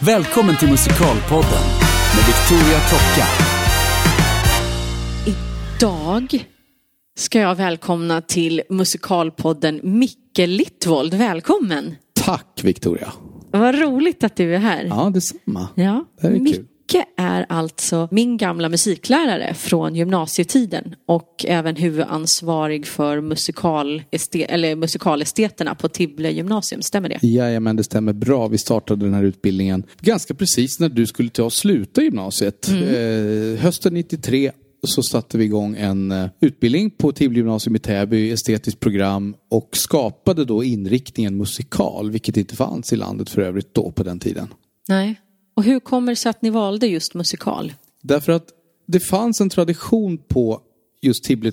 Välkommen till Musikalpodden med Victoria Tocka. Idag ska jag välkomna till Musikalpodden Micke Littvold. Välkommen! Tack Victoria. Vad roligt att du är här. Ja, detsamma. Ja, Det här är Micke kul. Är alltså min gamla musiklärare från gymnasietiden och även huvudansvarig för musikal, eller musikalesteterna på Tibble gymnasium. Stämmer det? Jajamän, det stämmer bra. Vi startade den här utbildningen ganska precis när du skulle ta och sluta gymnasiet. Eh, hösten 93 så satte vi igång en eh, utbildning på Tibble gymnasium i Täby, estetiskt program och skapade då inriktningen musikal, vilket inte fanns i landet för övrigt då på den tiden. Nej. Och hur kommer det sig att ni valde just musikal? Därför att det fanns en tradition på just Tibble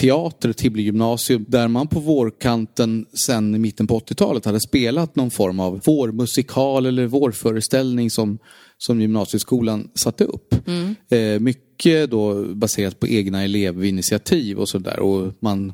teater, Tibble gymnasium, där man på vårkanten sen i mitten på 80-talet hade spelat någon form av vårmusikal eller vårföreställning som, som gymnasieskolan satte upp. Eh, mycket då baserat på egna elevinitiativ och sådär. Och man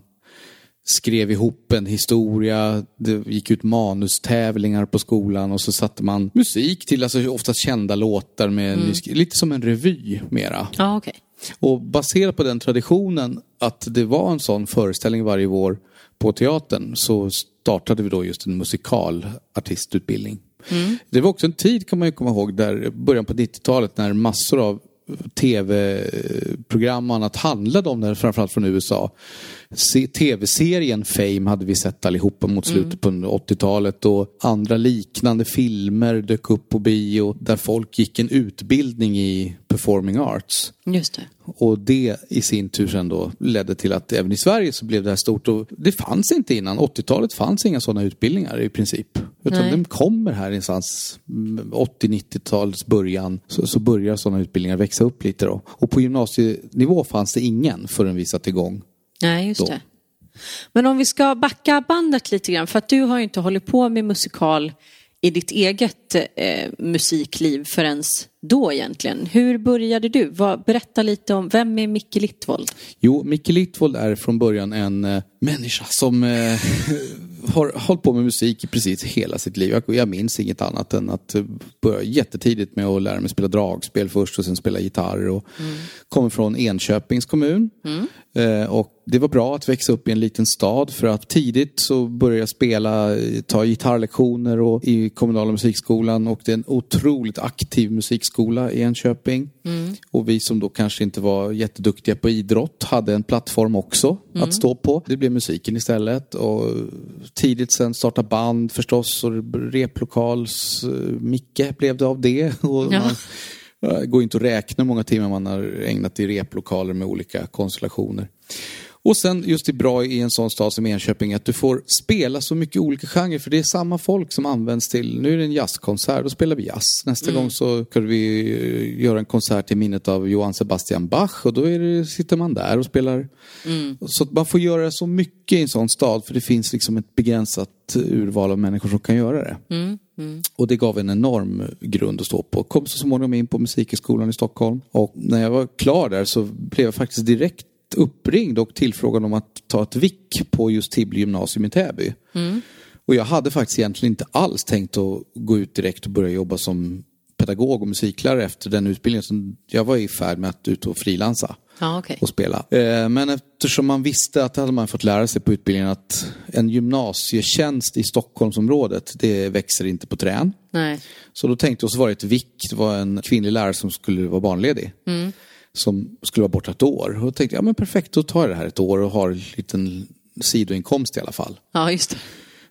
skrev ihop en historia, det gick ut manustävlingar på skolan och så satte man musik till, alltså oftast kända låtar med nysk- lite som en revy mera. Ja, okej. Och baserat på den traditionen att det var en sån föreställning varje vår på teatern så startade vi då just en musikalartistutbildning. Det var också en tid kan man ju komma ihåg där början på 90-talet när massor av tv-program och annat handlade om det, framförallt från USA. Se- Tv-serien Fame hade vi sett allihopa mot slutet på 80-talet och andra liknande filmer dök upp på bio där folk gick en utbildning i performing arts. Just det. Och det i sin tur sen då ledde till att även i Sverige så blev det här stort. Och det fanns inte innan. 80-talet fanns inga sådana utbildningar i princip. Utan Nej. de kommer här någonstans mm, 80-90-talets början. Så, så börjar sådana utbildningar växa upp lite då. Och på gymnasienivå fanns det ingen förrän vi satte igång. Nej, just Då. det. Men om vi ska backa bandet lite grann, för att du har ju inte hållit på med musikal i ditt eget eh, musikliv förrän då egentligen. Hur började du? Vad, berätta lite om, vem är Micke Littvold? Jo, Micke Littvold är från början en eh, människa som eh, har hållit på med musik i precis hela sitt liv. Jag, jag minns inget annat än att eh, börja jättetidigt med att lära mig spela dragspel först och sen spela gitarr. Och Kommer från Enköpings kommun. Eh, och det var bra att växa upp i en liten stad för att tidigt så började jag spela, ta gitarrlektioner och i kommunala musikskolan och det är en otroligt aktiv musikskola i Enköping. Och vi som då kanske inte var jätteduktiga på idrott hade en plattform också att stå på. Det blev musiken istället och tidigt sen starta band förstås och replokals, eh, blev det av det. Och Ja. man, det går inte att räkna hur många timmar man har ägnat i replokaler med olika konstellationer. Och sen just det bra i en sån stad som Enköping att du får spela så mycket olika genrer för det är samma folk som används till, nu är det en jazzkonsert, då spelar vi jazz. Nästa gång så kan vi eh, göra en konsert i minnet av Johann Sebastian Bach och då det, sitter man där och spelar. Så att man får göra så mycket i en sån stad för det finns liksom ett begränsat urval av människor som kan göra det. Och det gav en enorm grund att stå på. Kom så småningom in på Musikhögskolan i Stockholm. Och när jag var klar där så blev jag faktiskt direkt uppringd och tillfrågad om att ta ett vick på just Tibble gymnasium i Täby. Och jag hade faktiskt egentligen inte alls tänkt att gå ut direkt och börja jobba som pedagog och musiklärare efter den utbildningen. som jag var i färd med att ut och frilansa Ja, okej. och spela. Eh, Men eftersom man visste att hade man fått lära sig på utbildningen att en gymnasietjänst i Stockholmsområdet, det växer inte på trän. Nej. Så då tänkte jag så var det ett vick, det var en kvinnlig lärare som skulle vara barnledig. Som skulle vara borta ett år. Och då tänkte jag, ja men perfekt, då tar jag det här ett år och har en liten sidoinkomst i alla fall. Ja, just det.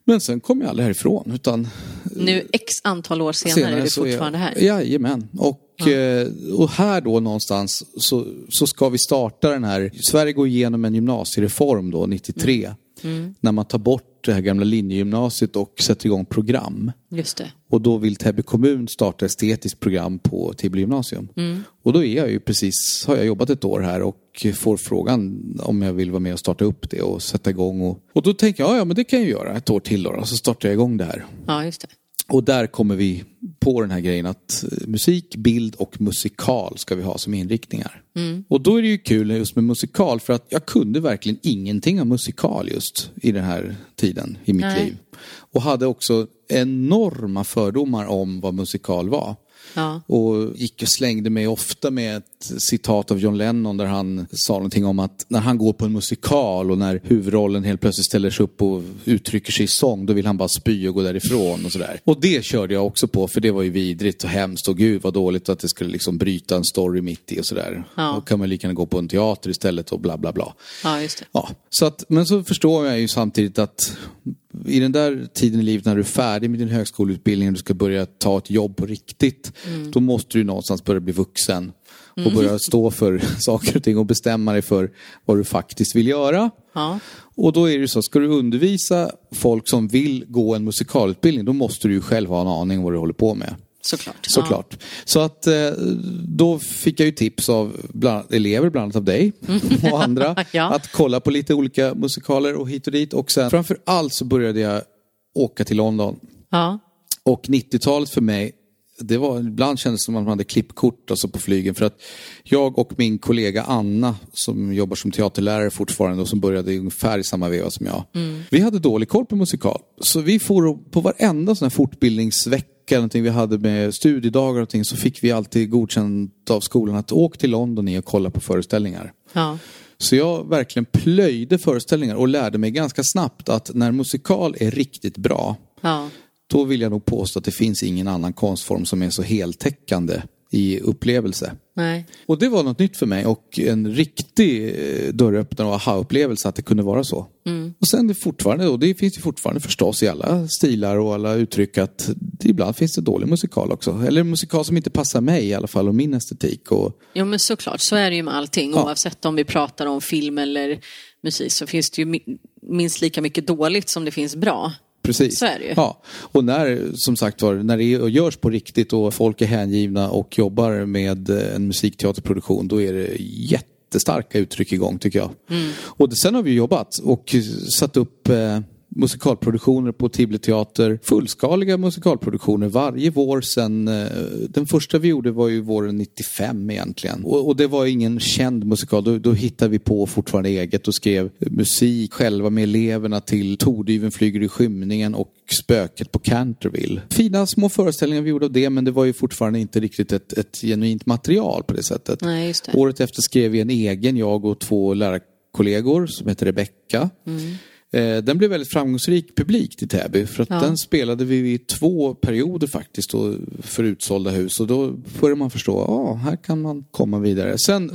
Men sen kom jag aldrig härifrån utan Nu x antal år senare, är du fortfarande jag, här. Jajamän. Och, eh, och här då någonstans så, så ska vi starta den här, Sverige går igenom en gymnasiereform då, 93. Mm. När man tar bort det här gamla linjegymnasiet och sätter igång program. Just det. Och då vill Täby kommun starta estetiskt program på Tibble gymnasium. Mm. Och då är jag ju precis, har jag jobbat ett år här och får frågan om jag vill vara med och starta upp det och sätta igång. Och, och då tänker jag, ja, ja men det kan jag göra ett år till då. Och så startar jag igång det här. Ja, just det. Och där kommer vi på den här grejen att eh, musik, bild och musikal ska vi ha som inriktningar. Och då är det ju kul just med musikal för att jag kunde verkligen ingenting om musikal just i den här tiden i mitt Nej. liv. Och hade också enorma fördomar om vad musikal var. Ja. Och gick och slängde mig ofta med ett citat av John Lennon där han sa någonting om att när han går på en musikal och när huvudrollen helt plötsligt ställer sig upp och uttrycker sig i sång, då vill han bara spy och gå därifrån och sådär. Och det körde jag också på, för det var ju vidrigt och hemskt och gud vad dåligt att det skulle liksom bryta en story mitt i och sådär. Ja. Då kan man lika gärna gå på en teater istället och bla bla bla. ja, just det. Ja, så att, men så förstår jag ju samtidigt att i den där tiden i livet när du är färdig med din högskoleutbildning och du ska börja ta ett jobb på riktigt. Då måste du någonstans börja bli vuxen. Och börja stå för saker och ting och bestämma dig för vad du faktiskt vill göra. Ja. Och då är det så, ska du undervisa folk som vill gå en musikalutbildning då måste du ju själv ha en aning om vad du håller på med. Såklart. Såklart. Så att eh, då fick jag ju tips av bland elever, bland annat av dig och andra. Ja. Att kolla på lite olika musikaler och hit och dit. Och sen framför allt så började jag åka till London. Ja. Och 90-talet för mig, det var, ibland kändes det som att man hade klippkort alltså på flygen. För att jag och min kollega Anna, som jobbar som teaterlärare fortfarande och som började ungefär i samma veva som jag. Vi hade dålig koll på musikal. Så vi får på varenda sån här fortbildningsvecka eller någonting vi hade med studiedagar och någonting, så fick vi alltid godkänt av skolan att åka till London i och kolla på föreställningar. Ja. Så jag verkligen plöjde föreställningar och lärde mig ganska snabbt att när musikal är riktigt bra, Ja. då vill jag nog påstå att det finns ingen annan konstform som är så heltäckande i upplevelse. Nej. Och det var något nytt för mig och en riktig eh, dörröppnare och aha-upplevelse att det kunde vara så. Och sen det fortfarande, och det finns ju fortfarande förstås i alla stilar och alla uttryck att det, ibland finns det dålig musikal också. Eller musikal som inte passar mig i alla fall och min estetik. Och, Jo men såklart, så är det ju med allting. Ja. Oavsett om vi pratar om film eller musik så finns det ju mi- minst lika mycket dåligt som det finns bra. Precis. Så är det ju. Ja. Och när, som sagt var, när det görs på riktigt och folk är hängivna och jobbar med eh, en musikteaterproduktion, då är det jättestarka uttryck igång tycker jag. Mm. Och sen har vi jobbat och satt upp eh, musikalproduktioner på Tibble teater. Fullskaliga musikalproduktioner varje vår sen, eh, den första vi gjorde var ju våren 95 egentligen. Och, och det var ingen känd musikal, då, då hittade vi på fortfarande eget och skrev musik själva med eleverna till Tordyven flyger i skymningen och Spöket på Canterville. Fina små föreställningar vi gjorde av det men det var ju fortfarande inte riktigt ett, ett genuint material på det sättet. Nej, det. Året efter skrev vi en egen, jag och två lärarkollegor som heter Rebecka. Eh, Den blev väldigt framgångsrik publikt i Täby för att Ja. den spelade vi i två perioder faktiskt då, för utsålda hus och då började man förstå, ja här kan man komma vidare. Sen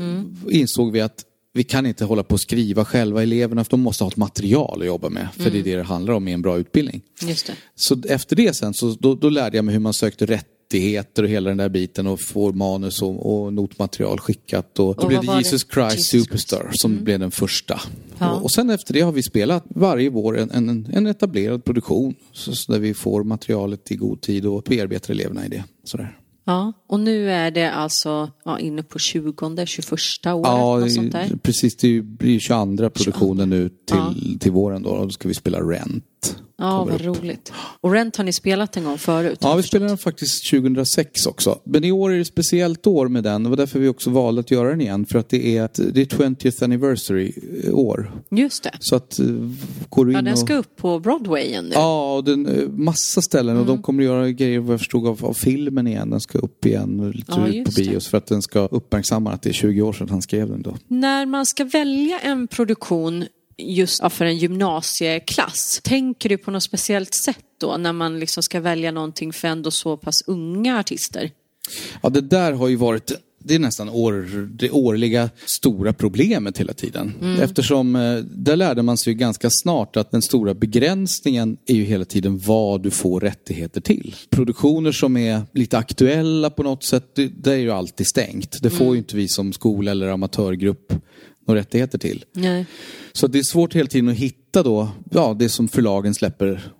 insåg vi att vi kan inte hålla på och skriva själva eleverna för de måste ha ett material att jobba med för det är det det handlar om i en bra utbildning. Just det. Så efter det sen så då, då lärde jag mig hur man sökte rättigheter och hela den där biten och får manus och, och notmaterial skickat. Och, då Och blev vad det Jesus det? Christ Jesus Christ. Superstar som blev den första. Ja. Och, och sen efter det har vi spelat varje vår en, en, en etablerad produktion. Så, så där vi får materialet i god tid och bearbetar eleverna i det. Sådär. Ja, och nu är det alltså ja, inne på 20, 21 året, Ja, sånt där. precis. Det blir 22 produktionen nu till, Ja. till våren då. Och då ska vi spela Rent. Ja, Kommer vad upp. roligt. Och Rent har ni spelat en gång förut? Ja, vi spelade den faktiskt 2006 också. Men i år är det ett speciellt år med den. Det var därför vi också valde att göra den igen. För att det är, ett, det är 20th anniversary år. Just det. Så att eh, går du in Ja, den och... ska upp på Broadway igen nu. Ja, och den, eh, massa ställen och Mm. de kommer att göra grejer vad jag förstod av, av filmen igen. Den ska upp igen och lite Ja, ut på just det. bios för att den ska uppmärksamma att det är 20 år sedan han skrev den då. När man ska välja en produktion just ja, för en gymnasieklass, tänker du på något speciellt sätt då när man liksom ska välja någonting för ändå så pass unga artister? Ja, det där har ju varit det är nästan år, det årliga stora problemet hela tiden. Eftersom eh, där lärde man sig ju ganska snart att den stora begränsningen är ju hela tiden vad du får rättigheter till. Produktioner som är lite aktuella på något sätt, det, det är ju alltid stängt. Det får ju inte vi som skola eller amatörgrupp några rättigheter till. Nej. Så det är svårt hela tiden att hitta då, ja, det som förlagen släpper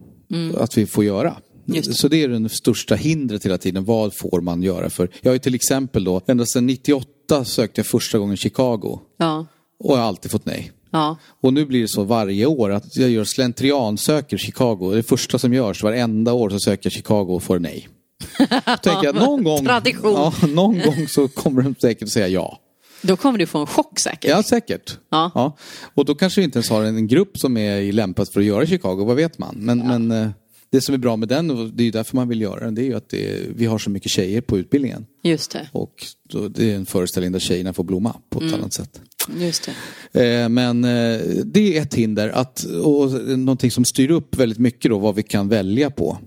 att vi får göra. Det. Så det är det största hindret hela tiden. Vad får man göra? För jag har ju till exempel då, ända sedan 98 sökte jag första gången Chicago Ja. och jag har alltid fått nej. Ja. Och nu blir det så varje år att jag gör slentriansöker Chicago. Det första som görs. Varenda år så söker jag Chicago och får nej. Då tänker jag någon gång, Tradition. ja, någon gång så kommer de säkert säga ja. Då kommer du få en chock säkert. Ja, säkert. Ja. Och då kanske vi inte ens har en grupp som är lämpad för att göra Chicago, vad vet man? Men, men eh, det som är bra med den, och det är därför man vill göra den, det är ju att det, vi har så mycket tjejer på utbildningen. Just det. Och då, det är en föreställning där tjejerna får blomma på ett Mm. annat sätt. Just det. Eh, Men eh, det är ett hinder att, och någonting som styr upp väldigt mycket då vad vi kan välja på.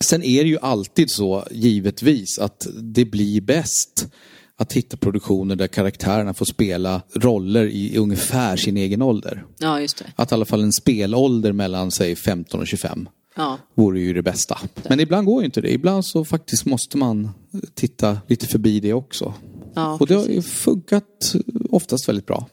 Sen är det ju alltid så, givetvis, att det blir bäst att hitta produktioner där karaktärerna får spela roller i ungefär sin egen ålder. Ja, just det. Att i alla fall en spelålder mellan, säg 15 och 25 Ja. vore ju det bästa. Men ibland går ju inte det. Ibland så faktiskt måste man titta lite förbi det också. Ja, och det har ju funkat oftast väldigt bra.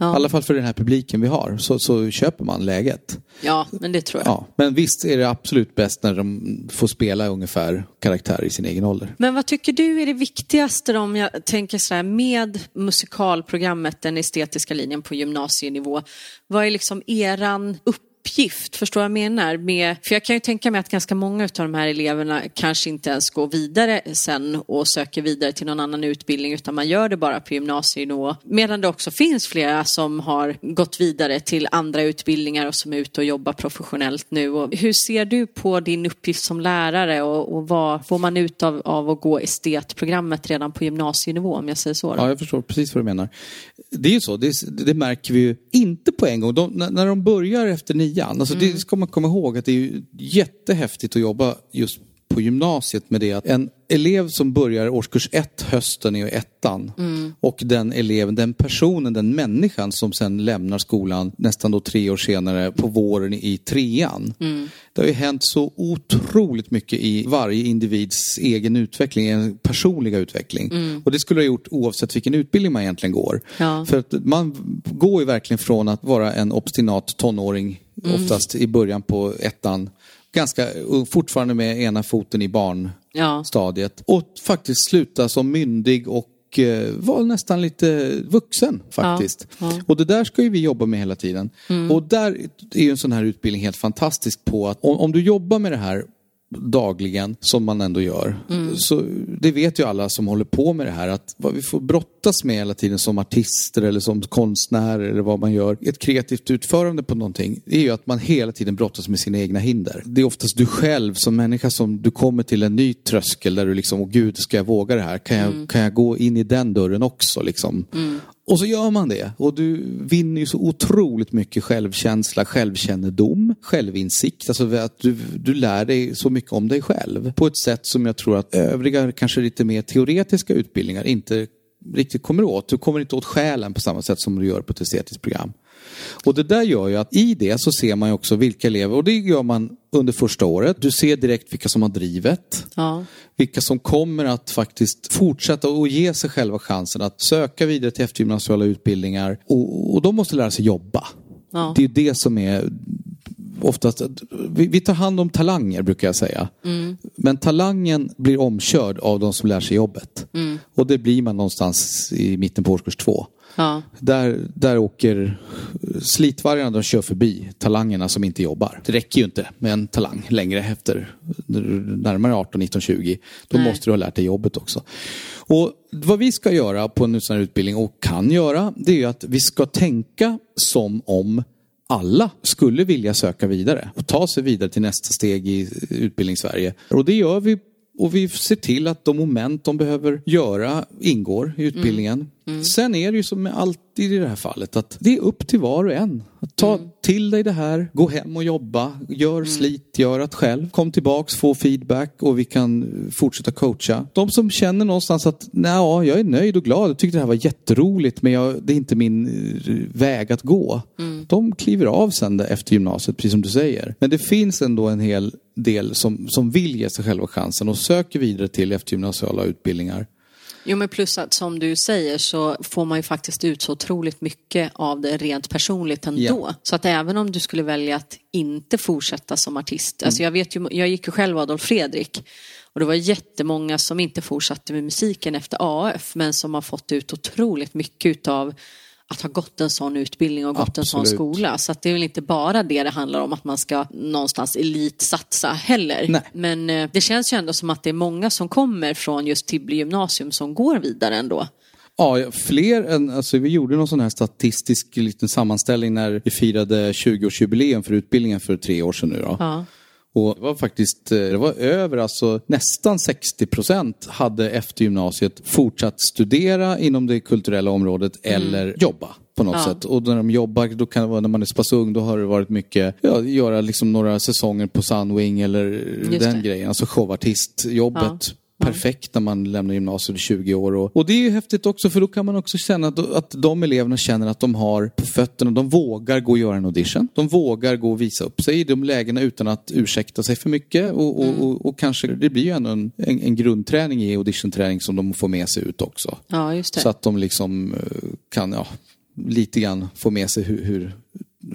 I Ja. alla fall för den här publiken vi har, så, så köper man läget. ja, men det tror jag. Ja. Men visst är det absolut bäst när de får spela ungefär karaktär i sin egen ålder. Men vad tycker du är det viktigaste om jag tänker sådär med musikalprogrammet, den estetiska linjen på gymnasienivå. Vad är liksom eran uppgift, förstår vad jag menar? Med, för jag kan ju tänka mig att ganska många av de här eleverna kanske inte ens går vidare sen och söker vidare till någon annan utbildning utan man gör det bara på gymnasienivå. Medan det också finns flera som har gått vidare till andra utbildningar och som är ute och jobbar professionellt nu. Och hur ser du på din uppgift som lärare och, och vad får man ut av, av att gå estetprogrammet redan på gymnasienivå om jag säger så? Då? Ja, jag förstår precis vad du menar. Det är ju så, det, det märker vi ju inte på en gång. De, när, när de börjar efter nio nian, alltså det ska man komma ihåg att det är jättehäftigt att jobba just på gymnasiet med det att en elev som börjar årskurs ett hösten i ettan och den eleven, den personen, den människan som sen lämnar skolan nästan då tre år senare på våren i trean. Det har ju hänt så otroligt mycket i varje individs egen utveckling, en personliga utveckling. Och det skulle ha gjort oavsett vilken utbildning man egentligen går. Ja. För att man går ju verkligen från att vara en obstinat tonåring, oftast i början på ettan, ganska fortfarande med ena foten i barnstadiet Ja. och faktiskt sluta som myndig och eh, vara nästan lite vuxen faktiskt. Ja, ja. Och det där ska ju vi jobba med hela tiden. Och där är ju en sån här utbildning helt fantastisk på att om, om du jobbar med det här dagligen, som man ändå gör. Så det vet ju alla som håller på med det här att vad vi får brottas med hela tiden som artister eller som konstnärer eller vad man gör, ett kreativt utförande på någonting, det är ju att man hela tiden brottas med sina egna hinder. Det är oftast du själv som människa som du kommer till en ny tröskel där du liksom, åh gud, ska jag våga det här? Kan jag, kan jag gå in i den dörren också liksom? Och så gör man det. Och du vinner ju så otroligt mycket självkänsla, självkännedom, självinsikt. Alltså att du, du lär dig så mycket om dig själv. På ett sätt som jag tror att övriga, kanske lite mer teoretiska utbildningar inte riktigt kommer åt. Du kommer inte åt själen på samma sätt som du gör på ett estetiskt program. Och det där gör ju att i det så ser man ju också vilka elever, och det gör man under första året. Du ser direkt vilka som har drivet. Ja. Vilka som kommer att faktiskt fortsätta och ge sig själva chansen att söka vidare till eftergymnasiala utbildningar. Och, och de måste lära sig jobba. Ja. Det är det som är oftast, vi, vi tar hand om talanger brukar jag säga. Men talangen blir omkörd av de som lär sig jobbet. Och det blir man någonstans i mitten på årskurs två. Ja. Där, där åker slitvargarna, de kör förbi talangerna som inte jobbar. Det räcker ju inte med en talang längre efter närmare 18, 19, 20. Då Nej. måste du ha lärt dig jobbet också. Och vad vi ska göra på en sån här utbildning och kan göra, det är att vi ska tänka som om alla skulle vilja söka vidare och ta sig vidare till nästa steg i utbildningssverige. Och det gör vi och vi ser till att de moment de behöver göra ingår i utbildningen. Sen är det ju som alltid i det här fallet att det är upp till var och en. Att ta till dig det här, gå hem och jobba, gör slit, gör att själv. Kom tillbaks, få feedback och vi kan fortsätta coacha. De som känner någonstans att ja, jag är nöjd och glad, jag tyckte det här var jätteroligt men jag, det är inte min eh, väg att gå. De kliver av sen efter gymnasiet, precis som du säger. Men det finns ändå en hel del som, som vill ge sig själva chansen och söker vidare till eftergymnasiala utbildningar. Jo men plus att som du säger så får man ju faktiskt ut så otroligt mycket av det rent personligt ändå. Ja. Så att även om du skulle välja att inte fortsätta som artist. Alltså jag vet ju, jag gick ju själv Adolf Fredrik. Och det var jättemånga som inte fortsatte med musiken efter AF men som har fått ut otroligt mycket utav att ha gått en sån utbildning och gått en sån Absolut. skola. Så det är väl inte bara det det handlar om att man ska någonstans elitsatsa heller. Nej. Men eh, det känns ju ändå som att det är många som kommer från just Tibble gymnasium som går vidare ändå. Ja, fler än, alltså vi gjorde någon sån här statistisk liten sammanställning när vi firade 20-årsjubileum för utbildningen för tre år sedan nu då. Ja. Och det var faktiskt, eh, det var över, alltså nästan 60 procent hade efter gymnasiet fortsatt studera inom det kulturella området eller jobba på något Mm. Ja. sätt. Och när de jobbar, då kan det vara när man är så pass ung, då har det varit mycket, ja, göra liksom några säsonger på Sunwing eller Just den det. grejen. Alltså showartistjobbet. Ja. Perfekt när man lämnar gymnasiet i 20 år. Och, och det är ju häftigt också för då kan man också känna att, att de eleverna känner att de har på fötterna, de vågar gå och göra en audition. De vågar gå och visa upp sig i de lägena utan att ursäkta sig för mycket. Och, och, Mm. och, och kanske, det blir ju ändå en, en, en grundträning i auditionträning som de får med sig ut också. ja. Så att de liksom eh, kan, ja, lite grann få med sig hur, hur,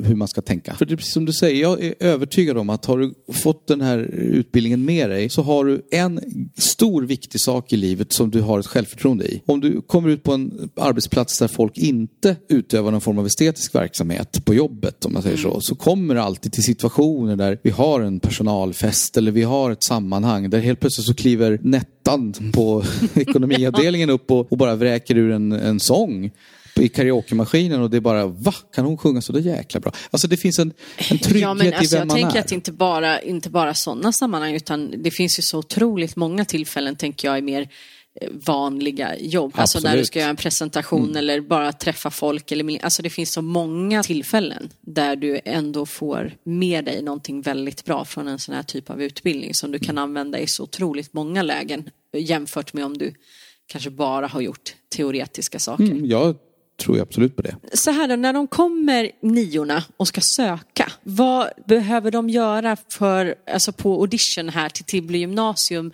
hur man ska tänka. För det är precis som du säger, jag är övertygad om att har du fått den här utbildningen med dig så har du en stor viktig sak i livet som du har ett självförtroende i. Om du kommer ut på en arbetsplats där folk inte utövar någon form av estetisk verksamhet på jobbet, om man säger så, så kommer det alltid till situationer där vi har en personalfest eller vi har ett sammanhang där helt plötsligt så kliver Nettan på ekonomiavdelningen upp och, och bara vräker ur en, en sång i karaokemaskinen och det är bara va? Kan hon sjunga så där jäkla bra? Alltså det finns en, en trygghet Ja, men alltså, i vem jag man tänker är. att inte bara, inte bara sådana sammanhang utan det finns ju så otroligt många tillfällen tänker jag i mer eh, vanliga jobb. Alltså när du Absolut. ska göra en presentation Mm. eller bara träffa folk. Eller, alltså det finns så många tillfällen där du ändå får med dig någonting väldigt bra från en sån här typ av utbildning som du kan använda i så otroligt många lägen jämfört med om du kanske bara har gjort teoretiska saker. Mm, jag tror ju absolut på det. Så här då, när de kommer niorna och ska söka, vad behöver de göra för, alltså på audition här till Tibble gymnasium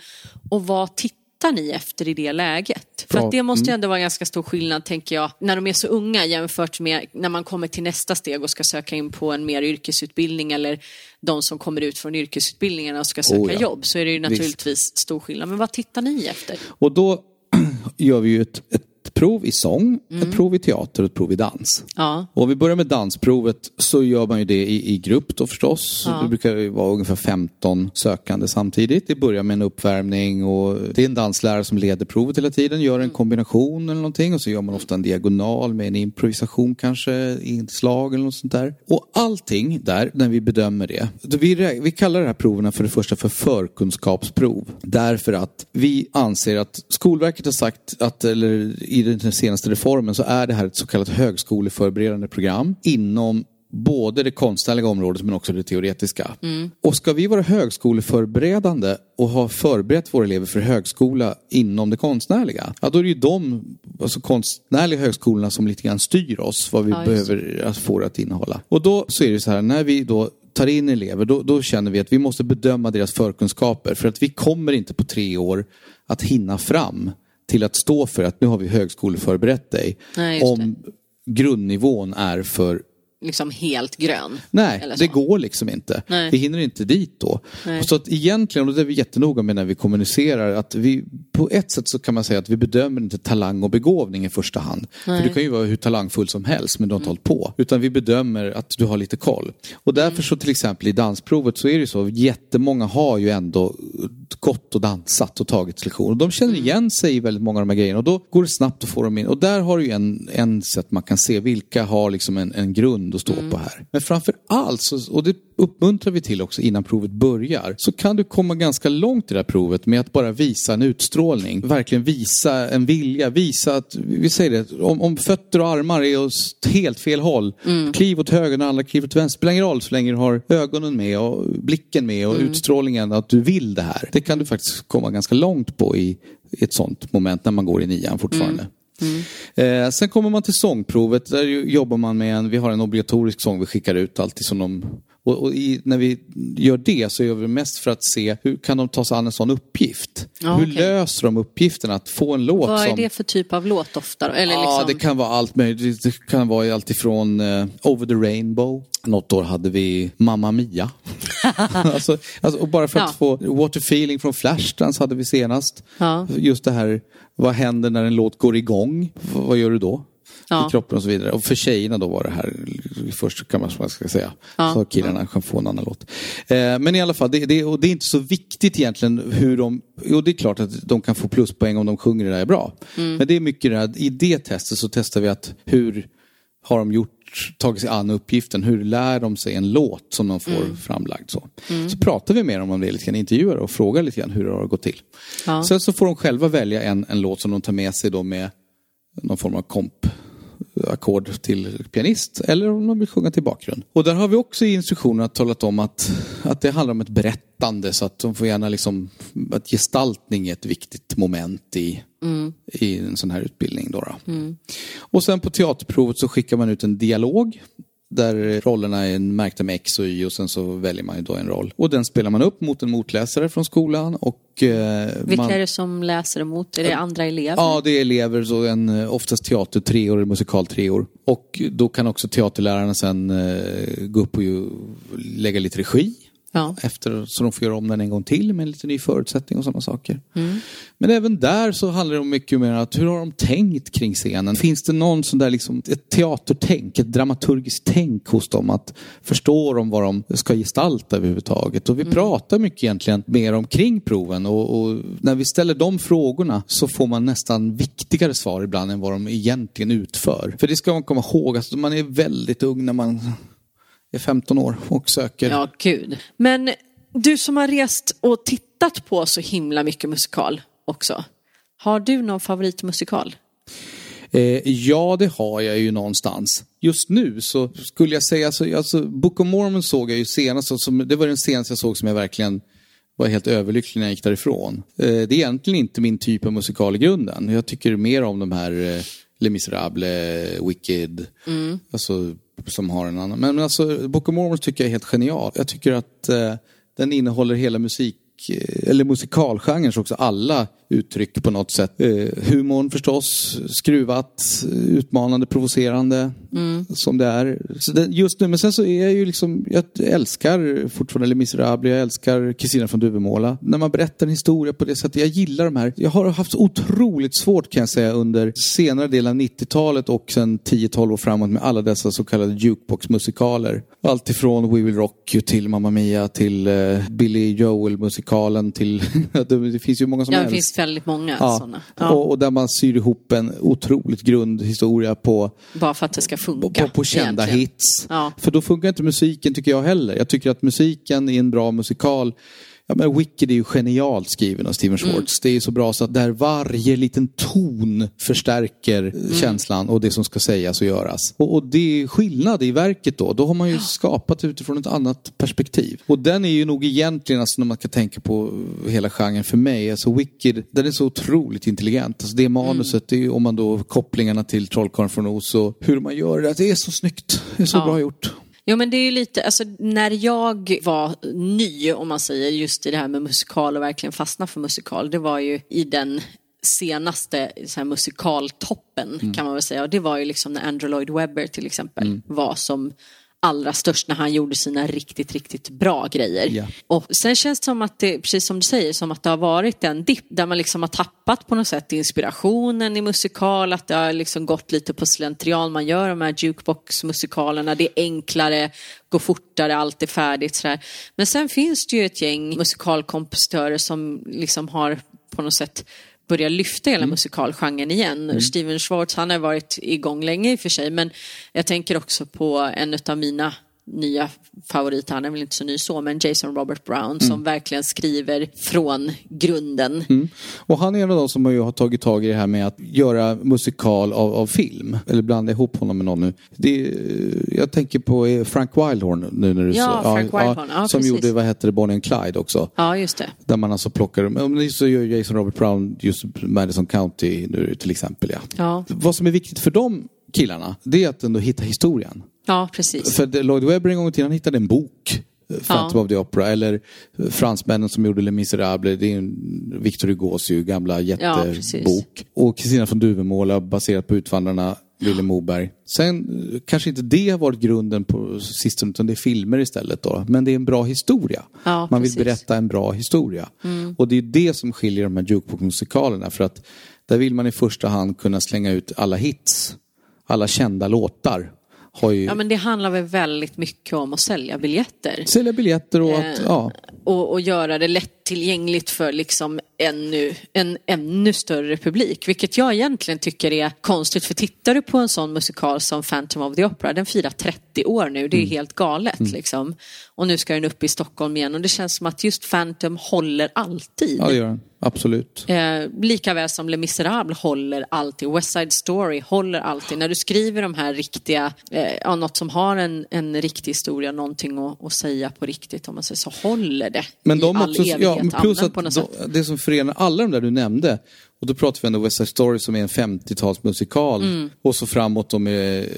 och vad tittar ni efter i det läget? För Bra. att det måste ju ändå vara ganska stor skillnad, tänker jag, när de är så unga jämfört med när man kommer till nästa steg och ska söka in på en mer yrkesutbildning eller de som kommer ut från yrkesutbildningarna och ska söka Oh ja. jobb, så är det ju naturligtvis stor skillnad. Men vad tittar ni efter? Och då gör vi ju ett, ett prov i sång, Mm. ett prov i teater och ett prov i dans. Ja, Och om vi börjar med dansprovet så gör man ju det i, i grupp då förstås. Ja. Det brukar ju vara ungefär 15 sökande samtidigt. Det börjar med en uppvärmning och det är en danslärare som leder provet hela tiden, gör en kombination eller någonting och så gör man ofta en diagonal med en improvisation kanske, inslag eller något sånt där. Och allting där, när vi bedömer det, vi, vi kallar de här proverna för det första för förkunskapsprov. Därför att vi anser att Skolverket har sagt att, eller i den senaste reformen så är det här ett så kallat högskoleförberedande program inom både det konstnärliga området men också det teoretiska. Och ska vi vara högskoleförberedande och ha förberett våra elever för högskola inom det konstnärliga, ja då är det ju de alltså konstnärliga högskolorna som lite grann styr oss vad vi Ja, behöver att få det att innehålla. Och då så är det så här, när vi då tar in elever, då, då känner vi att vi måste bedöma deras förkunskaper. För att vi kommer inte på tre år att hinna fram till att stå för att nu har vi högskoleförberett dig. Nej, om grundnivån är för liksom helt grön. Nej, det går liksom inte. Nej. Vi hinner inte dit då. Nej. Så att egentligen, och det är vi jättenoga med när vi kommunicerar, att vi på ett sätt så kan man säga att vi bedömer inte talang och begåvning i första hand. För du kan ju vara hur talangfull som helst men du har inte hållit på. Utan vi bedömer att du har lite koll. Och därför så till exempel i dansprovet så är det ju så, jättemånga har ju ändå gått och dansat och tagit lektioner. Och de känner igen sig i väldigt många av de här grejerna och då går det snabbt att få dem in. Och där har du ju en, en sätt man kan se vilka har liksom en, en grund att stå på här. Men framför allt, så, och det uppmuntrar vi till också innan provet börjar, så kan du komma ganska långt i det här provet med att bara visa en utstrålning. Verkligen visa en vilja, visa att, vi säger det, om, om fötter och armar är åt helt fel håll, kliv åt höger när alla kliver åt vänster, spelar ingen roll så länge du har ögonen med och blicken med och utstrålningen att du vill det här. Det kan du faktiskt komma ganska långt på i, ett sånt moment när man går i nian fortfarande. Eh, sen kommer man till sångprovet. Där jobbar man med en, vi har en obligatorisk sång vi skickar ut alltid som de och, och i, när vi gör det så gör vi det mest för att se hur kan de ta sig an en sån uppgift? Ja, hur okej. löser de uppgiften att få en låt Vad är som... det för typ av låt ofta? Eller Ja, liksom... det kan vara allt möjligt. Det kan vara allt ifrån eh, Over the Rainbow. Något år hade vi Mamma Mia. alltså, alltså, och bara för att Ja. få Water Feeling från Flashdance hade vi senast. Ja. Just det här, vad händer när en låt går igång? V- vad gör du då? Ja. i kroppen och så vidare. Och för tjejerna då var det här först kan man man ska säga. Ja. Så killarna kan få en annan låt. Eh, men i alla fall, det, det, och det är inte så viktigt egentligen hur de... Jo, det är klart att de kan få pluspoäng om de sjunger det där är bra. Mm. Men det är mycket det här, i det testet så testar vi att hur har de gjort, tagit sig an uppgiften, hur lär de sig en låt som de får Mm. framlagd. Så. så pratar vi med dem om det lite grann, intervjuar och frågar lite grann hur det har gått till. Ja. Sen så får de själva välja en, en låt som de tar med sig då med någon form av komp ackord till pianist eller om de vill sjunga till bakgrund. Och där har vi också i instruktionerna talat om att, att det handlar om ett berättande så att de får gärna liksom, att gestaltning är ett viktigt moment i, i en sån här utbildning. Då, då. Och sen på teaterprovet så skickar man ut en dialog där rollerna är märkta med X och Y och sen så väljer man ju då en roll. Och den spelar man upp mot en motläsare från skolan och... Eh, Vilka man... är det som läser emot? Är det andra elever? Ja, det är elever, så en, eh, oftast teatertreor eller musikaltreor. Och då kan också teaterlärarna sen eh, gå upp och lägga lite regi. Ja. Efter, så de får göra om den en gång till med lite ny förutsättning och sådana saker. Men även där så handlar det om mycket mer att hur har de tänkt kring scenen? Finns det någon sån där liksom, ett teatertänk, ett dramaturgiskt tänk hos dem? Att förstår de vad de ska gestalta överhuvudtaget? Och vi pratar mycket egentligen mer omkring proven och, och när vi ställer de frågorna så får man nästan viktigare svar ibland än vad de egentligen utför. För det ska man komma ihåg, alltså, man är väldigt ung när man är 15 år och söker. Ja, gud. Men du som har rest och tittat på så himla mycket musikal också. Har du någon favoritmusikal? Eh, ja, det har jag ju någonstans. Just nu så skulle jag säga, alltså, alltså Book of Mormon såg jag ju senast, som, det var den senaste jag såg som jag verkligen var helt överlycklig när jag gick därifrån. Eh, det är egentligen inte min typ av musikal i grunden. Jag tycker mer om de här eh, Les Misérables, Wicked, alltså, som har en annan. Men, men alltså, Book of Mormon tycker jag är helt genial. Jag tycker att eh, den innehåller hela musik eh, eller musikalgenrens också alla uttryck på något sätt. Eh, humorn förstås, skruvat, utmanande, provocerande som det är. Så det, just nu, men sen så är jag ju liksom, jag älskar fortfarande Les Misérables, jag älskar Kristina från Duvemåla. När man berättar en historia på det sättet, jag gillar de här. Jag har haft otroligt svårt kan jag säga under senare delen av 90-talet och sen 10-12 år framåt med alla dessa så kallade jukebox-musikaler. Allt ifrån We Will Rock You till Mamma Mia till uh, Billy Joel-musikalen till, det, det finns ju många som Ja, det helst. finns väldigt många Ja. sådana. Ja. Och, och där man syr ihop en otroligt grundhistoria på, Bara för att det ska funka. på, på kända egentligen. hits. Ja. För då funkar inte musiken tycker jag heller. Jag tycker att musiken i en bra musikal Ja, men Wicked är ju genialt skriven av Steven Mm. Schwartz. Det är så bra så att där varje liten ton förstärker Mm. känslan och det som ska sägas och göras. Och, och det är skillnad i verket då. Då har man ju skapat utifrån ett annat perspektiv. Och den är ju nog egentligen, alltså när man kan tänka på hela genren för mig, alltså Wicked, den är så otroligt intelligent. Alltså det manuset, det är om man då kopplingarna till Trollkarlen från Oz och hur man gör det, det är så snyggt. Det är så Ja. bra gjort. Jo men det är ju lite, alltså när jag var ny om man säger just i det här med musikal och verkligen fastna för musikal. Det var ju i den senaste så här, musikaltoppen kan man väl säga. Och det var ju liksom när Andrew Lloyd Webber till exempel var som allra störst när han gjorde sina riktigt, riktigt bra grejer. Ja. Och sen känns det som att det, precis som du säger, som att det har varit en dipp där man liksom har tappat på något sätt inspirationen i musikal, att det har liksom gått lite på slentrian. Man gör de här jukebox-musikalerna, det är enklare, går fortare, allt är färdigt sådär. Men sen finns det ju ett gäng musikalkompositörer som liksom har på något sätt börja lyfta hela musikalgenren igen. Steven Schwartz, han har varit igång länge i och för sig, men jag tänker också på en av mina nya favoriter, han är väl inte så ny så, men Jason Robert Brown som verkligen skriver från grunden. Och han är en av de som har tagit tag i det här med att göra musikal av, av film. Eller blanda ihop honom med någon nu. Det jag tänker på eh, Frank Wildhorn nu när du Ja, sa- Frank Wildhorn. Ja, som precis. gjorde, vad hette det, Bonnie and Clyde också. Ja, just det. Där man alltså plockar, så gör Jason Robert Brown just Madison County nu till exempel. Ja. Ja, Vad som är viktigt för de killarna, det är att ändå hitta historien. Ja precis. För Lloyd Webber en gång i tiden han hittade en bok. Phantom Ja. of the Opera. Eller fransmännen som gjorde Les Misérables. Det är en Victor Hugos ju gamla jättebok. och Kristina från Duvemåla baserat på Utvandrarna. Vilhelm Moberg. Sen eh, kanske inte det har varit grunden på sistone utan det är filmer istället då. Men det är en bra historia. Ja, Man vill precis. Mm. berätta en bra historia. Och det är det som skiljer de här jukebox-musikalerna. För att där vill man i första hand kunna slänga ut alla hits. alla kända låtar ju Ja men det handlar väl väldigt mycket om att sälja biljetter. sälja biljetter och att, Eh, ja, Och, och göra det lättillgängligt för liksom ännu, en ännu större publik. Vilket jag egentligen tycker är konstigt. För tittar du på en sån musikal som Phantom of the Opera, den firar 30 år nu. Det Mm. är helt galet liksom. Och nu ska den upp i Stockholm igen. Och det känns som att just Phantom håller alltid. ja det gör den. Absolut. Eh, lika väl som Les Misérables håller alltid, West Side Story håller alltid. När du skriver de här riktiga, eh, ja, något som har en, en riktig historia, någonting att, att säga på riktigt om man säger så, håller det Men i de all också, evighet. ja, men plus att på något de, sätt. det som förenar alla de där du nämnde, och då pratar vi ändå West Side Story som är en 50-talsmusikal Mm. och så framåt de är,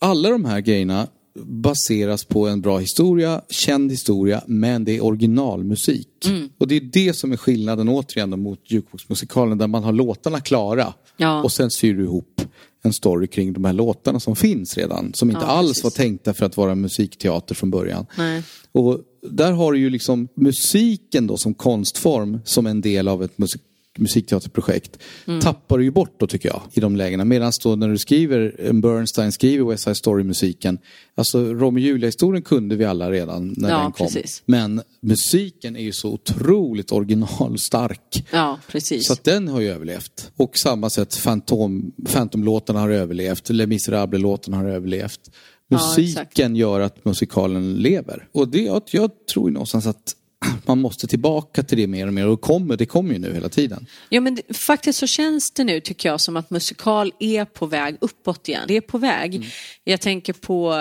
alla de här grejerna baseras på en bra historia, känd historia, men det är originalmusik. Mm. Och det är det som är skillnaden återigen mot Jukebox-musikalen där man har låtarna klara Ja. och sen syr du ihop en story kring de här låtarna som finns redan, som inte Ja, alls precis. var tänkta för att vara musikteater från början. Nej. Och där har du ju liksom musiken då som konstform som en del av ett musik musikteaterprojekt Mm. tappar du ju bort då tycker jag i de lägena. Medan då när du skriver, Bernstein skriver West Side Story-musiken, alltså Romeo och Julia-historien kunde vi alla redan när Ja, den kom. precis. Men musiken är ju så otroligt originalstark. Ja, precis. Så att den har ju överlevt. Och samma sätt Phantom, Phantom-låtarna har överlevt, Les Misérables-låtarna har överlevt. Ja, Musiken gör att musikalen lever. Och det, jag, jag tror ju någonstans att man måste tillbaka till det mer och mer. Och kommer, det kommer ju nu hela tiden. Ja, men det, faktiskt så känns det nu, tycker jag, som att musikal är på väg uppåt igen. Det är på väg. Mm. Jag tänker på,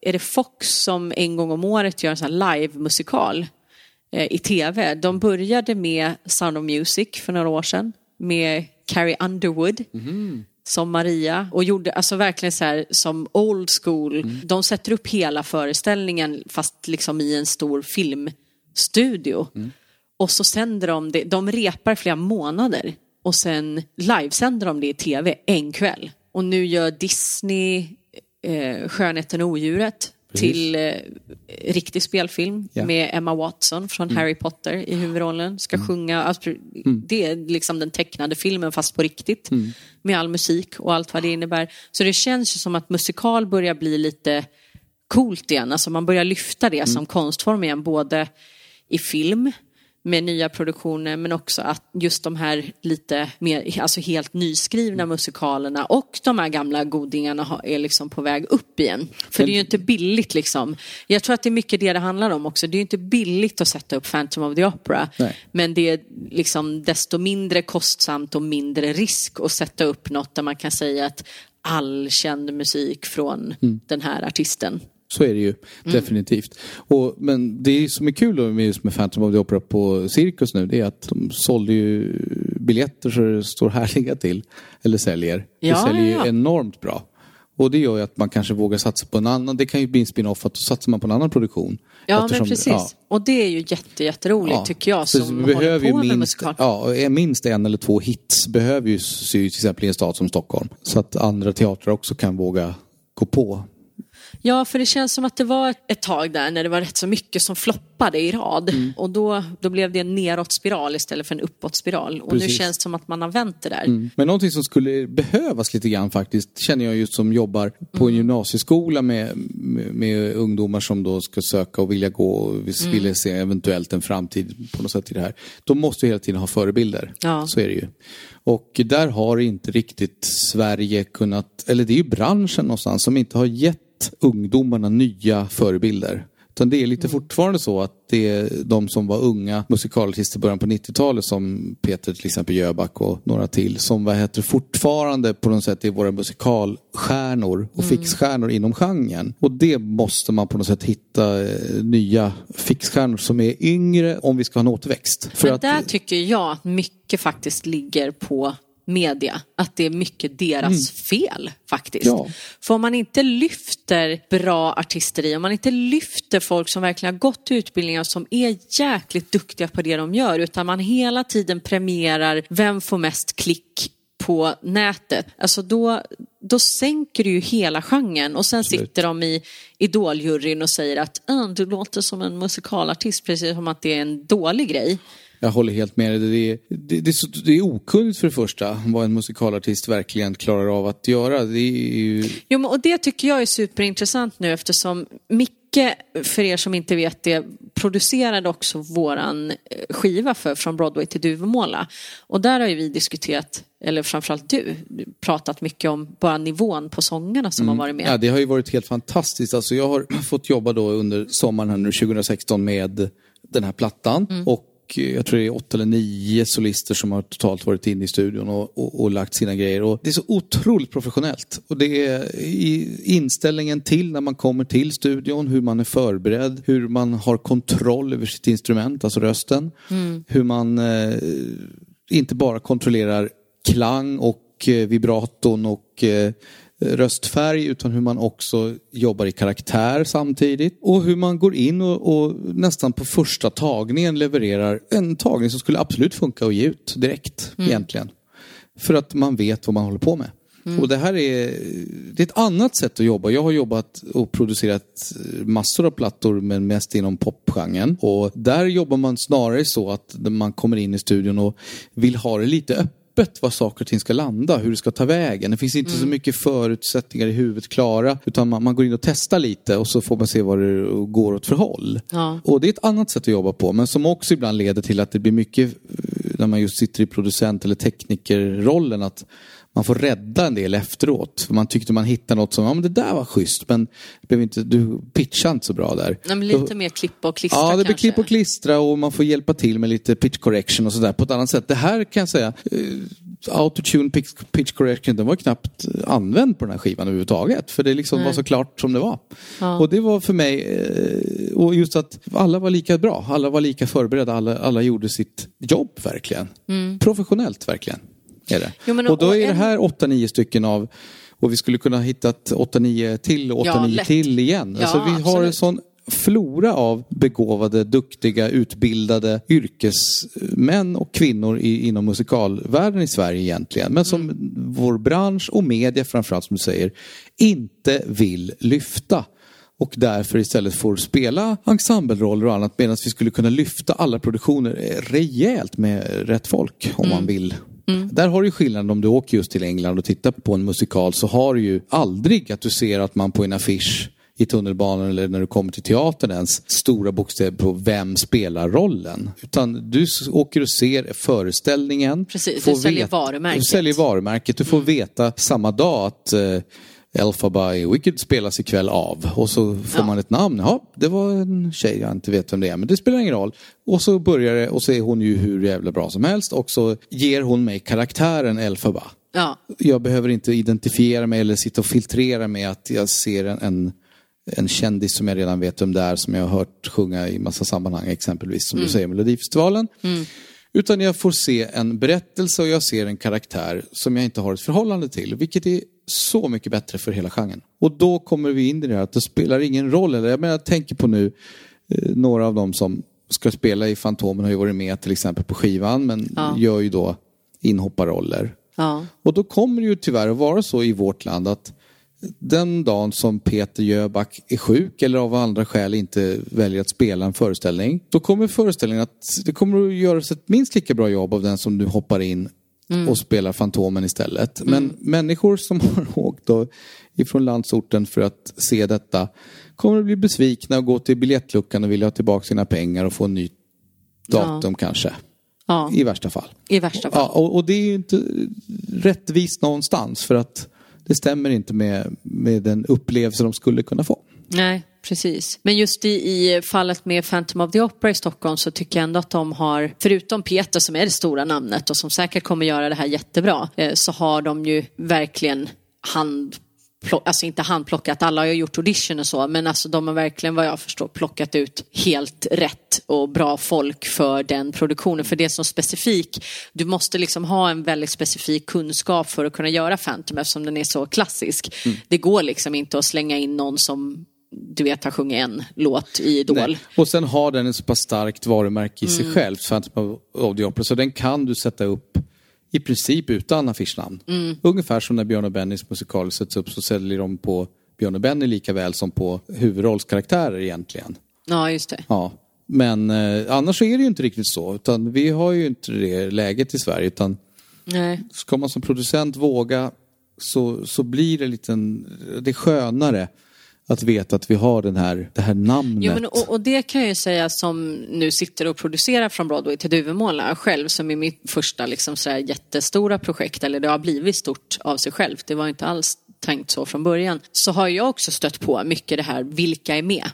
är det Fox som en gång om året gör en sån här live-musikal eh, i tv? De började med Sound of Music för några år sedan, med Carrie Underwood. Som Maria och gjorde alltså verkligen så här som old school. De sätter upp hela föreställningen fast liksom i en stor filmstudio. Och så sänder de det, de repar flera månader och sen livesänder de det i tv en kväll. Och nu gör Disney eh, Skönheten och odjuret till eh, riktig spelfilm Ja. med Emma Watson från Harry Potter i huvudrollen. Ska sjunga, alltså, det är liksom den tecknade filmen fast på riktigt. Med all musik och allt vad det innebär. Så det känns ju som att musikal börjar bli lite coolt igen. Alltså man börjar lyfta det som konstform igen, både i film med nya produktioner men också att just de här lite mer, alltså helt nyskrivna musikalerna och de här gamla godingarna är liksom på väg upp igen. För det är ju inte billigt liksom. Jag tror att det är mycket det det handlar om också. Det är ju inte billigt att sätta upp Phantom of the Opera. Nej. Men det är liksom desto mindre kostsamt och mindre risk att sätta upp något där man kan säga att all känd musik från den här artisten. Så är det ju definitivt. Och, men det som är kul då med just med Phantom of the Opera på Cirkus nu det är att de sålde ju biljetter så det står härliga till. Eller säljer. Ja, det säljer ju ja, enormt bra. Och det gör ju att man kanske vågar satsa på en annan, det kan ju bli en spin-off att då satsar man på en annan produktion. Ja, men precis. ja. Och det är ju jätte, jätteroligt Ja. tycker jag Så som vi håller behöver ju på med minst, musikal. ja, minst en eller två hits behöver ju till exempel i en stad som Stockholm. Så att andra teatrar också kan våga gå på. Ja, för det känns som att det var ett tag där när det var rätt så mycket som floppade i rad. Mm. Och då, då blev det en neråtspiral istället för en uppåtspiral. Och nu Precis. känns det som att man har vänt det där. Men någonting som skulle behövas lite grann faktiskt, känner jag just som jobbar på en gymnasieskola med, med, med ungdomar som då ska söka och vilja gå och vill, vill se eventuellt en framtid på något sätt i det här. De måste ju hela tiden ha förebilder. Ja. Så är det ju. Och där har inte riktigt Sverige kunnat, eller det är ju branschen någonstans som inte har gett ungdomarna nya förebilder. Utan det är lite fortfarande så att det är de som var unga musikalartister i början på 90-talet som Peter till exempel Jöback och några till som vad heter fortfarande på något sätt är våra musikalstjärnor och fixstjärnor inom genren. Och det måste man på något sätt hitta eh, nya fixstjärnor som är yngre om vi ska ha en återväxt. För Men att, där tycker jag att mycket faktiskt ligger på media. Att det är mycket deras fel faktiskt. Mm. Ja. För om man inte lyfter bra artisteri, om man inte lyfter folk som verkligen har gått utbildningar som är jäkligt duktiga på det de gör, utan man hela tiden premierar vem får mest klick på nätet, alltså då, då sänker du ju hela genren och sen sitter de i idoljuryn och säger att "Ah, du låter som en musikalartist precis som att det är en dålig grej. Jag håller helt med dig. Det är, det, det, är det är okunnigt för det första vad en musikalartist verkligen klarar av att göra. Det är ju... Jo, och det tycker jag är superintressant nu eftersom Micke, för er som inte vet det, producerade också våran eh, skiva för Från Broadway till Duvemåla. Och där har ju vi diskuterat, eller framförallt du, pratat mycket om bara nivån på sångerna som har varit med. Ja, det har ju varit helt fantastiskt. Alltså, jag har fått jobba då under sommaren här nu 2016 med den här plattan. Och eh, jag tror det är åtta eller nio solister som har totalt varit inne i studion och, och, och lagt sina grejer. Och det är så otroligt professionellt. Och det är inställningen till när man kommer till studion, hur man är förberedd, hur man har kontroll över sitt instrument, alltså rösten. Hur man eh, inte bara kontrollerar klang och eh, vibraton och eh, röstfärg utan hur man också jobbar i karaktär samtidigt. Och hur man går in och, och nästan på första tagningen levererar en tagning som skulle absolut funka att ge ut direkt egentligen. För att man vet vad man håller på med. Och det här är, det är ett annat sätt att jobba. Jag har jobbat och producerat massor av plattor men mest inom popgenren. Och där jobbar man snarare så att man kommer in i studion och vill ha det lite öppet var saker och ting ska landa, hur det ska ta vägen. Det finns inte så mycket förutsättningar i huvudet klara utan man, man går in och testar lite och så får man se vad det går åt för håll. Ja. Och det är ett annat sätt att jobba på men som också ibland leder till att det blir mycket eh, när man just sitter i producent eller teknikerrollen att man får rädda en del efteråt. För man tyckte man hittade något som, ja men det där var schysst men blev inte, du pitchade inte så bra där. Nej, men lite mer klippa och klistra Ja, det blir kanske. klipp och klistra och man får hjälpa till med lite pitch correction och sådär på ett annat sätt. Det här kan jag säga, eh, autotune pitch, pitch correction, den var knappt använd på den här skivan överhuvudtaget. För det liksom var så klart som det var. Och det var för mig, eh, och just att alla var lika bra, alla var lika förberedda, alla, alla gjorde sitt jobb verkligen. Professionellt verkligen. Är det. Mm. Jo, men och då och är det en- här 8-9 stycken av och vi skulle kunna hittat 8-9 till och 8-9 Ja, till igen. Ja, alltså, vi har en absolut. sån flora av begåvade, duktiga, utbildade yrkesmän och kvinnor i, inom musikalvärlden i Sverige egentligen. Men som vår bransch och media framförallt som du säger inte vill lyfta. Och därför istället får spela ensembleroller och annat medan vi skulle kunna lyfta alla produktioner rejält med rätt folk om man vill. Där har du skillnaden om du åker just till England och tittar på en musikal så har du ju aldrig att du ser att man på en affisch i tunnelbanan eller när du kommer till teatern ens stora bokstäver på vem spelar rollen. Utan du åker och ser föreställningen. Precis, får du säljer veta- varumärket. Mm. Du säljer varumärket. Du får veta samma dag att Elphaba i Wicked spelas ikväll av. Och så får Ja. man ett namn. Ja, det var en tjej, jag inte vet vem det är. Men det spelar ingen roll. Och så börjar det och så är hon ju hur jävla bra som helst. Och så ger hon mig karaktären Elphaba. Ja. Jag behöver inte identifiera mig eller sitta och filtrera med att jag ser en, en, en kändis som jag redan vet vem det är, som jag har hört sjunga i massa sammanhang, exempelvis som du säger Melodifestivalen. Utan jag får se en berättelse och jag ser en karaktär som jag inte har ett förhållande till, vilket är så mycket bättre för hela genren. Och då kommer vi in i det här att det spelar ingen roll. Eller, jag, menar, jag tänker på nu, eh, några av dem som ska spela i Fantomen har ju varit med till exempel på skivan, men Ja. gör ju då inhopparroller. Ja. Och då kommer det ju tyvärr att vara så i vårt land att den dagen som Peter Jöback är sjuk eller av andra skäl inte väljer att spela en föreställning, då kommer föreställningen att det kommer att göras ett minst lika bra jobb av den som nu hoppar in och spelar Fantomen istället. Men människor som har åkt då ifrån landsorten för att se detta kommer att bli besvikna och gå till biljettluckan och vilja ha tillbaka sina pengar och få en ny datum kanske. ja. I värsta fall. I värsta fall. Ja, och, och det är ju inte rättvist någonstans för att det stämmer inte med, med den upplevelse de skulle kunna få. Nej, precis. Men just i, i fallet med Phantom of the Opera i Stockholm så tycker jag ändå att de har, förutom Peter som är det stora namnet och som säkert kommer göra det här jättebra, eh, så har de ju verkligen hand alltså inte handplockat, alla har ju gjort audition och så, men alltså de har verkligen vad jag förstår plockat ut helt rätt och bra folk för den produktionen. För det är så specifik, du måste liksom ha en väldigt specifik kunskap för att kunna göra Phantom eftersom den är så klassisk. Det går liksom inte att slänga in någon som du vet har sjungit en låt i Idol. Nej. Och sen har den ett så pass starkt varumärke i sig Mm. själv, Phantom of the Opera, så den kan du sätta upp i princip utan affischnamn. Mm. Ungefär som när Björn och Bennys musikal sätts upp så säljer de på Björn och Benny lika väl som på huvudrollskaraktärer egentligen. Ja, just det. Ja. Men eh, annars är det ju inte riktigt så. Utan vi har ju inte det läget i Sverige. Utan Nej. ska man som producent våga så, så blir det lite en, det är skönare att veta att vi har den här, det här namnet. Jo, men, och, och det kan jag ju säga som nu sitter och producerar från Broadway till Duvemåla själv som är mitt första liksom, så jättestora projekt, eller det har blivit stort av sig självt. Det var inte alls tänkt så från början. Så har jag också stött på mycket det här, vilka är med?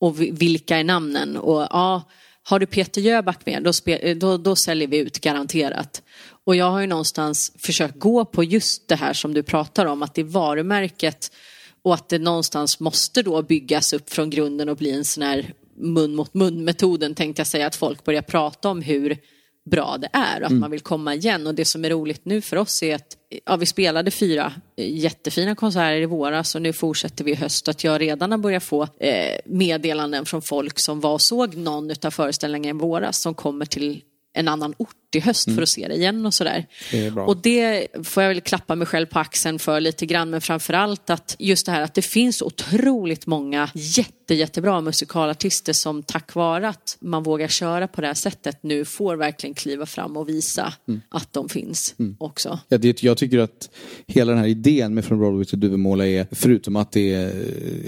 Och vi- vilka är namnen? Och ja, har du Peter Jöback med, då, spe, då, då säljer vi ut garanterat. Och jag har ju någonstans försökt gå på just det här som du pratar om, att det är varumärket och att det någonstans måste då byggas upp från grunden och bli en sån här mun mot mun metoden tänkte jag säga, att folk börjar prata om hur bra det är och att man vill komma igen. Och det som är roligt nu för oss är att ja, vi spelade fyra eh, jättefina konserter i våras och nu fortsätter vi i höst. Att jag redan har börjat få eh, meddelanden från folk som var och såg någon av föreställningarna i våras som kommer till en annan ort i höst för att se det igen och sådär. Och det får jag väl klappa mig själv på axeln för lite grann, men framförallt att just det här att det finns otroligt många jätte, jättebra musikalartister som tack vare att man vågar köra på det här sättet nu får verkligen kliva fram och visa att de finns också. Ja, det, jag tycker att hela den här idén med Från Broadway till Duvemåla är, förutom att det är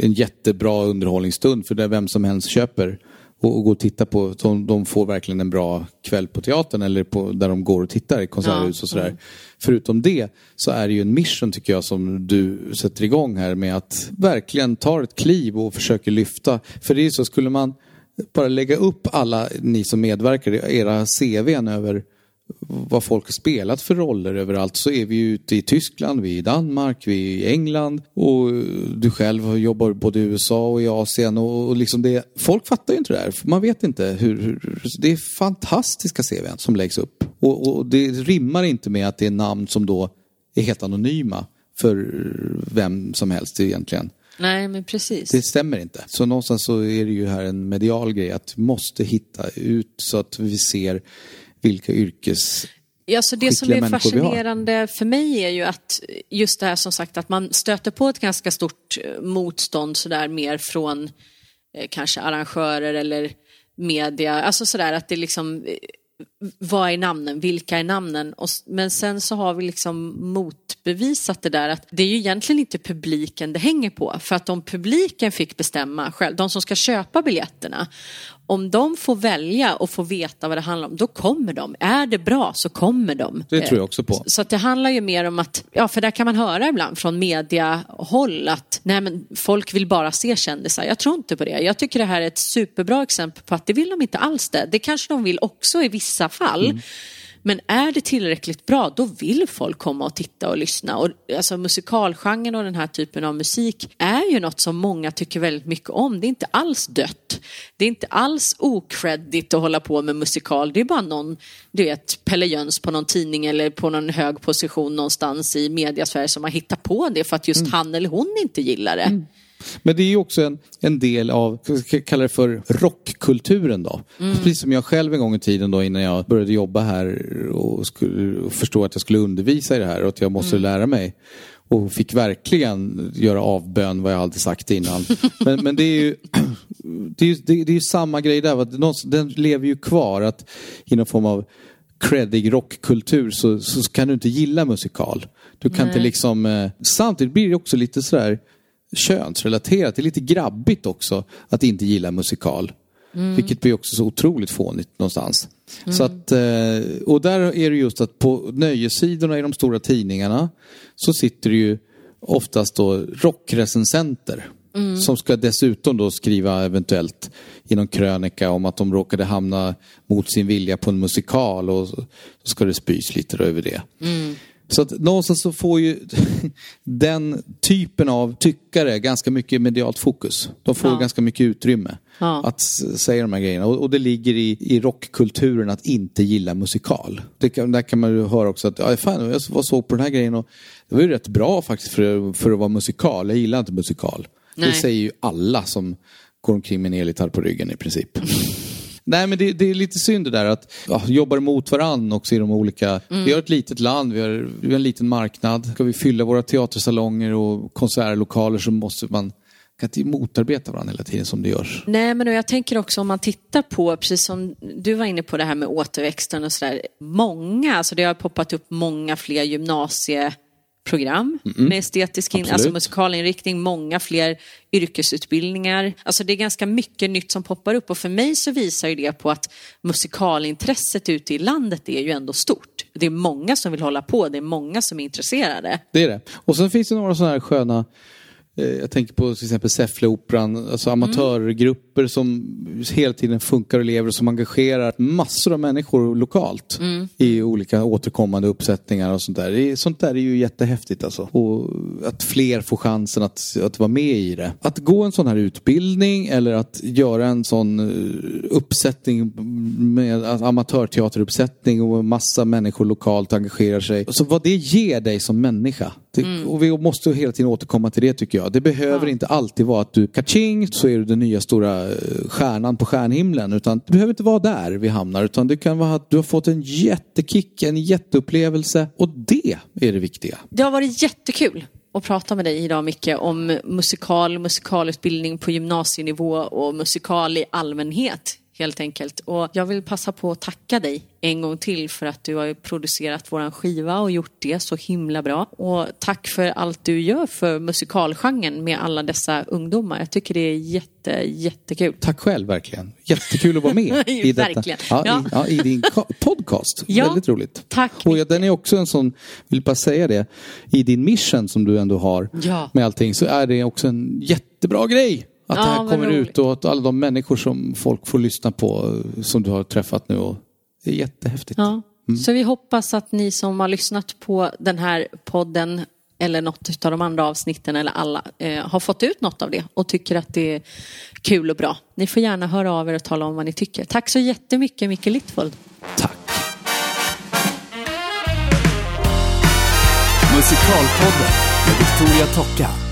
en jättebra underhållningsstund för det är vem som helst köper och, och går och tittar på, de, de får verkligen en bra kväll på teatern eller på, där de går och tittar i konserthus Ja, och sådär. Förutom det så är det ju en mission tycker jag som du sätter igång här med att verkligen ta ett kliv och försöker lyfta. För det är ju så, skulle man bara lägga upp alla ni som medverkar, era CVn över vad folk har spelat för roller överallt så är vi ju ute i Tyskland, vi är i Danmark, vi är i England och du själv jobbar både i USA och i Asien och och liksom det, folk fattar ju inte det här. Man vet inte hur, hur det är fantastiska CVn som läggs upp och, och det rimmar inte med att det är namn som då är helt anonyma för vem som helst egentligen. Nej, men precis. Det stämmer inte. Så någonstans så är det ju här en medial grej att vi måste hitta ut så att vi ser vilka yrkes... Ja, så det som är fascinerande för mig är ju att just det här som sagt att man stöter på ett ganska stort eh, motstånd sådär mer från eh, kanske arrangörer eller media, alltså sådär att det liksom eh, vad är namnen, vilka är namnen? Och, men sen så har vi liksom motbevisat det där att det är ju egentligen inte publiken det hänger på. För att om publiken fick bestämma själv, de som ska köpa biljetterna, om de får välja och får veta vad det handlar om, då kommer de. Är det bra så kommer de. Det tror jag också på. Så att det handlar ju mer om att, ja för där kan man höra ibland från mediahåll att nej men folk vill bara se kändisar. Jag tror inte på det. Jag tycker det här är ett superbra exempel på att det vill de inte alls det. Det kanske de vill också i vissa fall. Mm. Men är det tillräckligt bra, då vill folk komma och titta och lyssna. Och, alltså, musikalgenren och den här typen av musik är ju något som många tycker väldigt mycket om. Det är inte alls dött. Det är inte alls okreddigt att hålla på med musikal. Det är bara någon, du vet, Pelle Jöns på någon tidning eller på någon hög position någonstans i mediasfär som har hittat på det för att just Mm. han eller hon inte gillar det. Men det är ju också en, en del av, kalla det för rockkulturen då. Precis som jag själv en gång i tiden då innan jag började jobba här och, skulle, och förstå att jag skulle undervisa i det här och att jag måste lära mig. Och fick verkligen göra avbön vad jag hade sagt innan. Men, men det är ju det är, ju- det, det är samma grej där. va? Den lever ju kvar att i någon form av creddig rockkultur så, så kan du inte gilla musikal. Du kan inte liksom... Eh, samtidigt blir det också lite sådär könsrelaterat. Det är lite grabbigt också att inte gilla musikal. Vilket blir också så otroligt fånigt någonstans. Så att, eh, och där är det just att på nöjessidorna i de stora tidningarna så sitter det ju oftast då rockrecensenter. Som ska dessutom då skriva eventuellt i någon krönika om att de råkade hamna mot sin vilja på en musikal och så ska det spys lite över det. Så att någonstans så får ju den typen av tyckare ganska mycket medialt fokus. De får Ja. ganska mycket utrymme Ja. att säga de här grejerna. Och, och det ligger i, i rockkulturen att inte gilla musikal. Det kan, där kan man ju höra också att, ja, fan, jag var såg på den här grejen och det var ju rätt bra faktiskt för, för att vara musikal. Jag gillar inte musikal. Det Nej. säger ju alla som går omkring med en elgitarr på ryggen i princip. Nej men det, det är lite synd det där att ja, jobbar emot varann också i de olika... Vi har ett litet land, vi har, vi har en liten marknad. Ska vi fylla våra teatersalonger och konsertlokaler så måste man att motarbeta varandra hela tiden som det görs. Nej, men jag tänker också om man tittar på, precis som du var inne på det här med återväxten och sådär. Många, alltså det har poppat upp många fler gymnasieprogram med estetisk in, alltså musikalinriktning, många fler yrkesutbildningar. Alltså det är ganska mycket nytt som poppar upp och för mig så visar ju det på att musikalintresset ute i landet är ju ändå stort. Det är många som vill hålla på, det är många som är intresserade. Det är det. Och sen finns det några sådana här sköna eh, jag tänker på till exempel Säffleoperan, alltså amatörgrupper som hela tiden funkar och lever och som engagerar massor av människor lokalt i olika återkommande uppsättningar och sånt där. Det sånt där är ju jättehäftigt alltså. Och att fler får chansen att, att vara med i det. Att gå en sån här utbildning eller att göra en sån eh, uppsättning med alltså, amatörteateruppsättning och massa människor lokalt engagerar sig. Så vad det ger dig som människa. Det, Och vi måste hela tiden återkomma till det tycker jag. Det behöver inte alltid vara att du kaching så är du den nya stora stjärnan på stjärnhimlen. Utan det behöver inte vara där vi hamnar. Utan det kan vara att du har fått en jättekick, en jätteupplevelse. Och det är det viktiga. Det har varit jättekul att prata med dig idag Micke om musikal, musikalutbildning på gymnasienivå och musikal i allmänhet helt enkelt. Och jag vill passa på att tacka dig en gång till för att du har producerat våran skiva och gjort det så himla bra. Och tack för allt du gör för musikalgenren med alla dessa ungdomar. Jag tycker det är jätte, jättekul. Tack själv verkligen. Jättekul att vara med i detta. Ja, Ja. I, ja, i din podcast. Ja. Väldigt roligt. Tack, Och den är också en sån, vill bara säga det, i din mission som du ändå har med allting så är det också en jättebra grej. Att Ja, det här kommer roligt. ut och att alla de människor som folk får lyssna på som du har träffat nu. Och det är jättehäftigt. Ja. Så vi hoppas att ni som har lyssnat på den här podden eller något av de andra avsnitten eller alla eh, har fått ut något av det och tycker att det är kul och bra. Ni får gärna höra av er och tala om vad ni tycker. Tack så jättemycket Micke Littfold. Tack. Musikalpodden med Victoria Tocka.